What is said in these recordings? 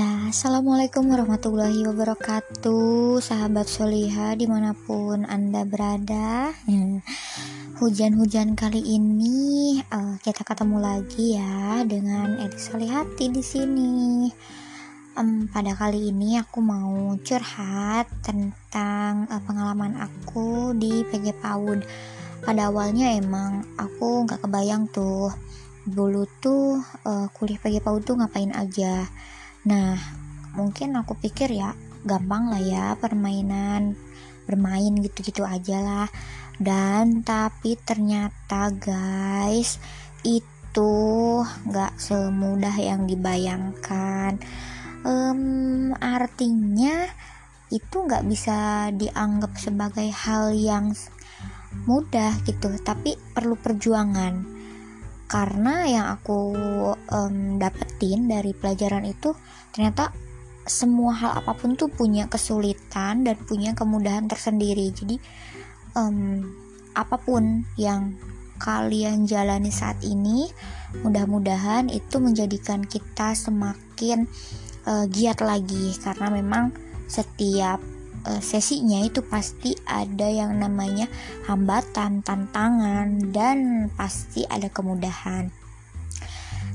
Assalamualaikum warahmatullahi wabarakatuh Sahabat Soliha di mana pun anda berada Hujan-hujan kali ini uh, kita ketemu lagi ya dengan Edi Solihati di sini. Um, pada kali ini aku mau curhat tentang uh, pengalaman aku di PG PAUD. Pada awalnya emang aku nggak kebayang tuh dulu tuh uh, kuliah PG PAUD tuh ngapain aja Nah, mungkin aku pikir ya gampang lah ya permainan bermain gitu-gitu aja lah. Dan tapi ternyata guys itu nggak semudah yang dibayangkan. Um, artinya itu nggak bisa dianggap sebagai hal yang mudah gitu tapi perlu perjuangan karena yang aku um, dapetin dari pelajaran itu ternyata semua hal apa pun tuh punya kesulitan dan punya kemudahan tersendiri. Jadi um, apa pun yang kalian jalani saat ini mudah-mudahan itu menjadikan kita semakin uh, giat lagi. Karena memang setiap uh, sesinya itu pasti ada yang namanya hambatan, tantangan, dan pasti ada kemudahan.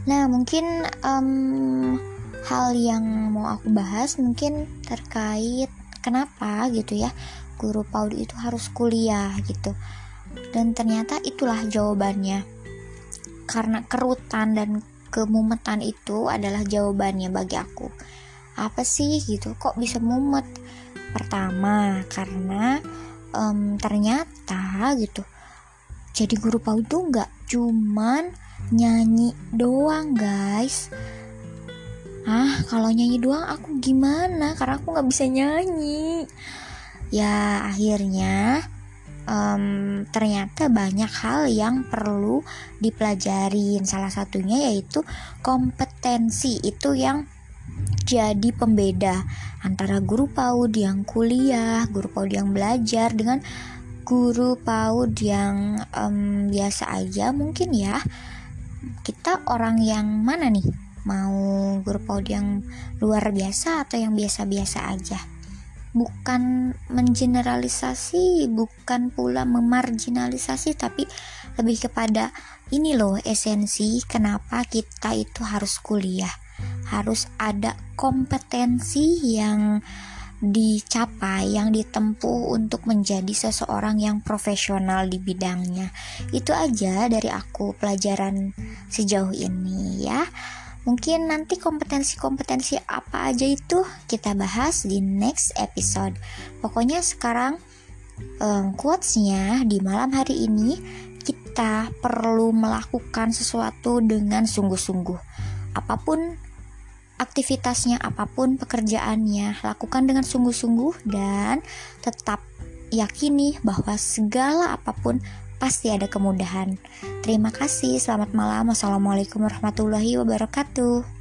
Nah, mungkin um, hal yang mau aku bahas mungkin terkait kenapa gitu ya guru PAUD itu harus kuliah gitu. Dan ternyata itulah jawabannya. Karena kerutan dan kemumetan itu adalah jawabannya bagi aku. Apa sih gitu? Kok bisa mumet? Pertama karena um, ternyata gitu jadi guru PAUD tuh nggak cuman nyanyi doang guys. Ah kalau nyanyi doang aku gimana? Karena aku nggak bisa nyanyi. Ya akhirnya um, ternyata banyak hal yang perlu dipelajarin. Salah satunya yaitu kompetensi itu yang jadi pembeda antara guru PAUD yang kuliah, guru PAUD yang belajar dengan guru PAUD yang um, biasa aja mungkin ya. Kita orang yang mana nih? Mau guru PAUD yang luar biasa atau yang biasa-biasa aja? Bukan mengeneralisasi, bukan pula memarginalisasi, tapi lebih kepada ini loh esensi kenapa kita itu harus kuliah harus ada kompetensi yang dicapai, yang ditempuh untuk menjadi seseorang yang profesional di bidangnya. Itu aja dari aku pelajaran sejauh ini ya. Mungkin nanti kompetensi-kompetensi apa aja itu kita bahas di next episode. Pokoknya sekarang um, quotesnya di malam hari ini kita perlu melakukan sesuatu dengan sungguh-sungguh. Apa pun aktivitasnya apa pun pekerjaannya lakukan dengan sungguh-sungguh dan tetap yakini bahwa segala apa pun pasti ada kemudahan. Terima kasih, selamat malam. Wassalamualaikum warahmatullahi wabarakatuh.